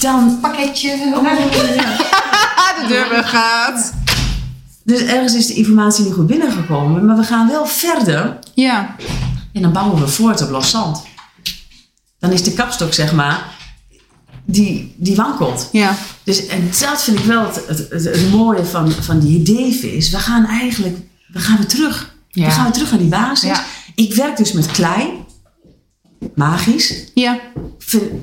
C: Dan...
B: Pakketje.
C: Oh, ja. (laughs)
A: de deur weer gaat.
C: Dus ergens is de informatie niet goed binnengekomen, maar we gaan wel verder.
A: Ja.
C: En dan bouwen we voort op los zand. Dan is de kapstok, zeg maar, die, die wankelt.
A: Ja.
C: Dus, en dat vind ik wel het, het, het, het mooie van, van die ideevis. We gaan eigenlijk, we gaan weer terug.
B: Ja.
C: We gaan weer terug naar die basis.
B: Ja.
C: Ik werk dus met klei. Magisch.
A: Ja.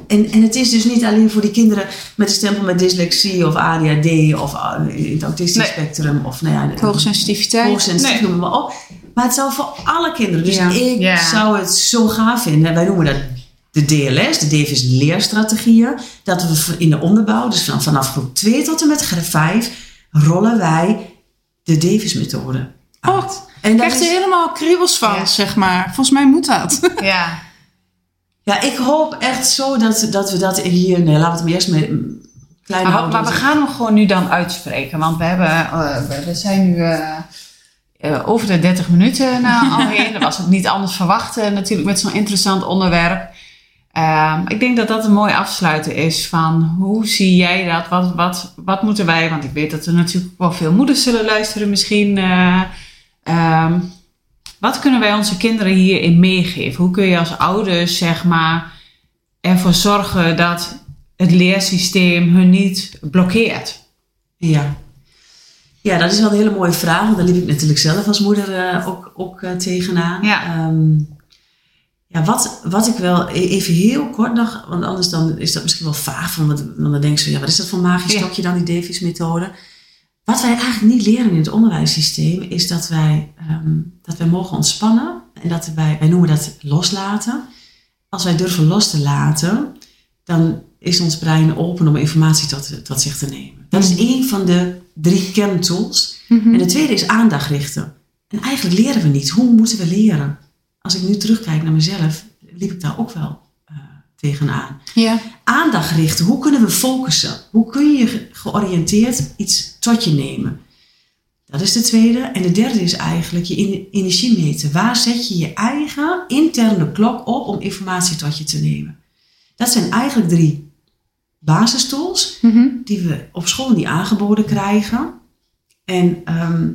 C: En, en het is dus niet alleen voor die kinderen met een stempel met dyslexie of ADHD of in het autistisch
B: Nee.
C: spectrum of nou ja,
A: Hoogsensitiviteit.
C: hoogsensitief,
B: Nee.
C: noem maar op. Maar het zou voor alle kinderen. Dus
A: Ja.
C: ik
B: Ja.
C: zou het zo gaaf vinden. Wij noemen dat de DLS, de DVS leerstrategieën. Dat we in de onderbouw, dus van, vanaf groep 2 tot en met groep 5, rollen wij de Davis methode uit.
A: Oh,
C: en dat
A: krijg er
C: is,
A: helemaal kriebels van,
B: Ja.
A: zeg maar. Volgens mij moet dat.
B: Ja. (laughs)
C: ja, ik hoop echt zo dat, dat we dat hier, nee, laten we het maar eerst met kleine
B: Maar, we- maar we gaan hem gewoon nu dan uitspreken. Want we, hebben, eh, we, we zijn nu eh, eh, over de 30 minuten nou, al heen. Dat was ook niet anders verwacht eh, natuurlijk met zo'n interessant onderwerp. Ehm, ik denk dat dat een mooi afsluiten is van hoe zie jij dat? Wat, wat, wat moeten wij, want ik weet dat er natuurlijk wel veel moeders zullen luisteren misschien. eh, ehm, wat kunnen wij onze kinderen hierin meegeven? Hoe kun je als ouders zeg maar ervoor zorgen dat het leersysteem hun niet blokkeert?
C: Ja. ja, dat is wel een hele mooie vraag. Want daar liep ik natuurlijk zelf als moeder eh, ook, ook eh, tegenaan.
B: Ja.
C: Ehm, ja, wat, wat ik wel e- even heel kort nog, want anders dan is dat misschien wel vaag. Van, want dan denk je, ja, wat is dat voor magisch
B: Ja.
C: stokje dan, die Davies-methode? Wat wij eigenlijk niet leren in het onderwijssysteem is dat wij, ehm, dat wij mogen ontspannen. En dat wij, wij noemen dat loslaten. Als wij durven los te laten, dan is ons brein open om informatie tot, tot zich te nemen. Dat is één van de drie kerntools. En de tweede is aandacht richten. En eigenlijk leren we niet. Hoe moeten we leren? Als ik nu terugkijk naar mezelf, liep ik daar ook wel tegenaan.
A: Ja.
C: Aandacht richten. Hoe kunnen we focussen? Hoe kun je ge- georiënteerd iets tot je nemen? Dat is de tweede. En de derde is eigenlijk je energie meten. Waar zet je je eigen interne klok op om informatie tot je te nemen? Dat zijn eigenlijk drie basistools
A: Mhm.
C: die we op school niet aangeboden krijgen. En, ehm,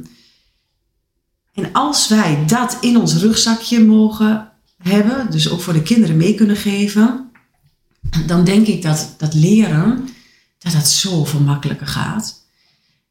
C: en als wij dat in ons rugzakje mogen hebben, dus ook voor de kinderen mee kunnen geven, dan denk ik dat dat leren, dat dat zoveel makkelijker gaat.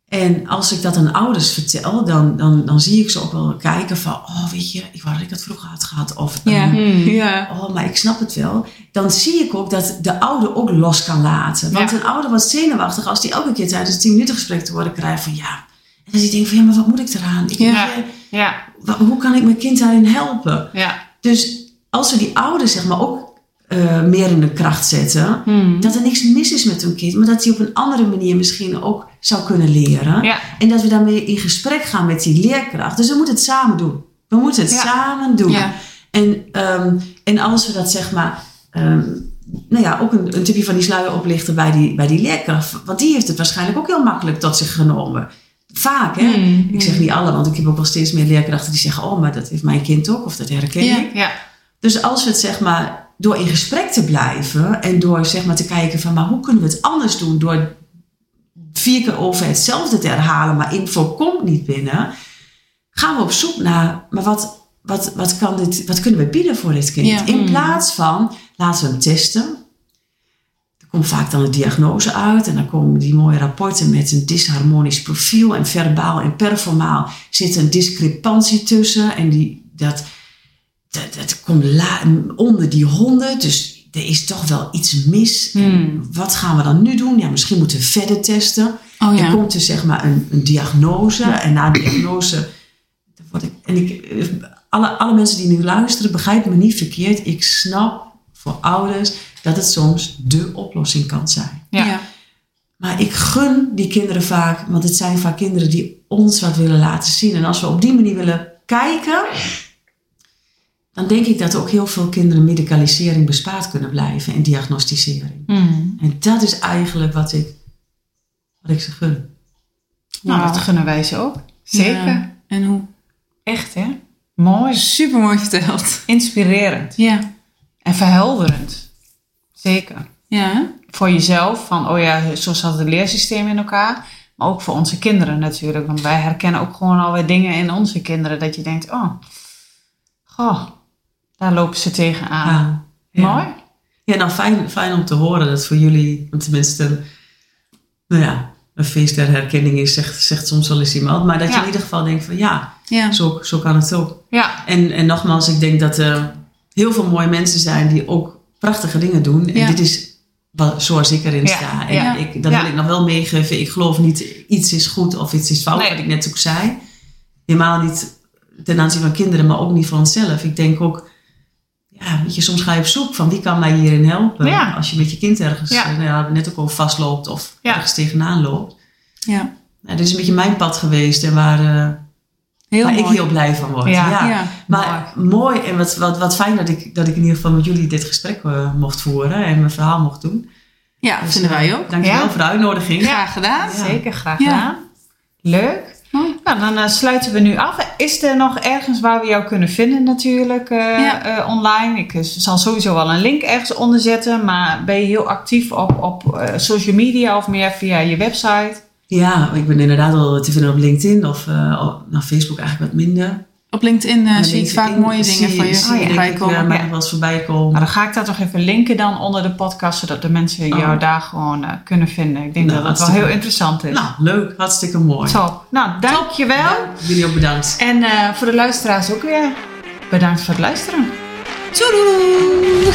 C: En als ik dat aan ouders vertel, dan, dan, dan zie ik ze ook wel kijken van, oh weet je, ik wou dat ik dat vroeger had gehad. Of,
A: Ja.
C: ehm,
A: Ja.
C: Oh, maar ik snap het wel. Dan zie ik ook dat de ouder ook los kan laten. Want
B: Ja.
C: een ouder wordt zenuwachtig als die elke keer tijdens een 10 minuten gesprek te worden krijgt van ja. En dan denkt van ja, maar wat moet ik eraan? Ik,
A: Ja.
C: eh,
B: Ja,
C: hoe kan ik mijn kind daarin helpen?
B: ja.
C: Dus als we die ouders zeg maar ook eh, meer in de kracht zetten,
B: Hmm.
C: dat er niks mis is met hun kind, maar dat hij op een andere manier misschien ook zou kunnen leren.
B: Ja.
C: En dat we daarmee in gesprek gaan met die leerkracht. Dus we moeten het samen doen. We moeten het
B: Ja.
C: samen doen.
A: Ja.
C: En, ehm, en als we dat zeg maar, ehm, nou ja, ook een, een tipje van die sluier oplichten bij die, bij die leerkracht. Want die heeft het waarschijnlijk ook heel makkelijk tot zich genomen. Vaak, hè?
B: Hmm.
C: Ik zeg niet alle, want ik heb ook wel steeds meer leerkrachten die zeggen: Oh, maar dat heeft mijn kind ook, of dat herken ik.
B: Ja,
C: Dus als we het zeg maar door in gesprek te blijven en door zeg maar te kijken van, maar hoe kunnen we het anders doen door vier keer over hetzelfde te herhalen, maar info komt niet binnen, gaan we op zoek naar, maar wat, wat, wat, kan dit, wat kunnen we bieden voor dit kind?
A: Ja.
C: In
B: Mm.
C: plaats van, laten we hem testen. Er komt vaak dan een diagnose uit. En dan komen die mooie rapporten met een disharmonisch profiel. En verbaal en performaal zit een discrepantie tussen. En die, dat, dat, dat komt la, onder die honden. Dus er is toch wel iets mis. En
B: Hmm.
C: wat gaan we dan nu doen? Ja, misschien moeten we verder testen.
A: Oh
C: Er komt dus zeg maar een, een diagnose. En na diagnose. dan word ik, en ik, eh, alle, alle mensen die nu luisteren, begrijp me niet verkeerd. Ik snap voor ouders dat het soms de oplossing kan zijn.
B: Ja.
A: Ja.
C: Maar ik gun die kinderen vaak, want het zijn vaak kinderen die ons wat willen laten zien. En als we op die manier willen kijken, dan denk ik dat ook heel veel kinderen medicalisering bespaard kunnen blijven en diagnosticering.
B: Hmm.
C: En dat is eigenlijk wat ik, wat ik ze gun.
B: Nou, dat gunnen wij ze ook. Zeker.
A: Ja. En hoe?
B: Echt, hè? Mooi.
A: Super mooi verteld.
B: Inspirerend.
A: Ja.
B: En verhelderend. Zeker.
A: Ja.
B: Voor jezelf, van oh ja, zo zat het leersysteem in elkaar. Maar ook voor onze kinderen natuurlijk. Want wij herkennen ook gewoon alweer dingen in onze kinderen. Dat je denkt, oh, goh, daar lopen ze tegenaan.
C: Ja. Ja.
B: Mooi.
C: Ja, nou fijn, fijn om te horen dat voor jullie, tenminste, een, nou ja, een feest der herkenning is, zegt, zegt soms wel eens iemand. Maar dat je in ieder geval denkt van ja,
A: Ja.
C: zo, zo kan het ook.
B: Ja,
C: En, en nogmaals, ik denk dat er heel veel mooie mensen zijn die ook prachtige dingen doen. En dit is wat, zoals ik erin sta. En
B: ja,
C: ik, dat wil ik nog wel meegeven. Ik geloof niet iets is goed of iets is fout,
B: Nee.
C: wat ik net ook zei. Helemaal niet ten aanzien van kinderen, maar ook niet van onszelf. Ik denk ook, ja, weet je, soms ga je op zoek van wie kan mij hierin helpen.
B: Ja.
C: Als je met je kind ergens,
B: Ja.
C: eh, nou ja, net ook al vastloopt of ergens tegenaan loopt.
A: Ja.
C: Nou, dit is een beetje mijn pad geweest en waar, eh,
A: Heel
C: waar ik heel blij van word.
B: Ja.
C: Maar mooi en wat, wat, wat fijn dat ik, dat ik in ieder geval met jullie dit gesprek eh, mocht voeren en mijn verhaal mocht doen.
A: Ja,
C: Dus,
A: vinden wij ook.
C: Dankjewel voor de uitnodiging.
A: Graag gedaan.
B: Zeker. Graag gedaan. Leuk. Nou, dan eh, sluiten we nu af. Is er nog ergens waar we jou kunnen vinden natuurlijk eh,
A: Ja.
B: eh, online? Ik zal sowieso wel een link ergens onder zetten. Maar ben je heel actief op, op social media of meer via je website?
C: Ja, ik ben inderdaad wel te vinden op LinkedIn of op nou, Facebook eigenlijk wat minder.
A: Op LinkedIn uh, zie ik vaak mooie
C: zie-
A: dingen van je
C: ik
A: voorbij komen.
C: eh, mij
B: Ja.
C: nog wel eens voorbij komen.
B: Nou, dan ga ik dat toch even linken dan onder de podcast, zodat de mensen jou
C: Oh.
B: daar gewoon eh, kunnen vinden. Ik denk
C: Nou,
B: dat dat wel heel interessant is.
C: Nou, leuk. Hartstikke mooi.
B: Top. Nou, dankjewel.
C: Ja, jullie ook bedankt.
B: En eh, voor de luisteraars ook weer bedankt voor het luisteren.
A: Toedoe!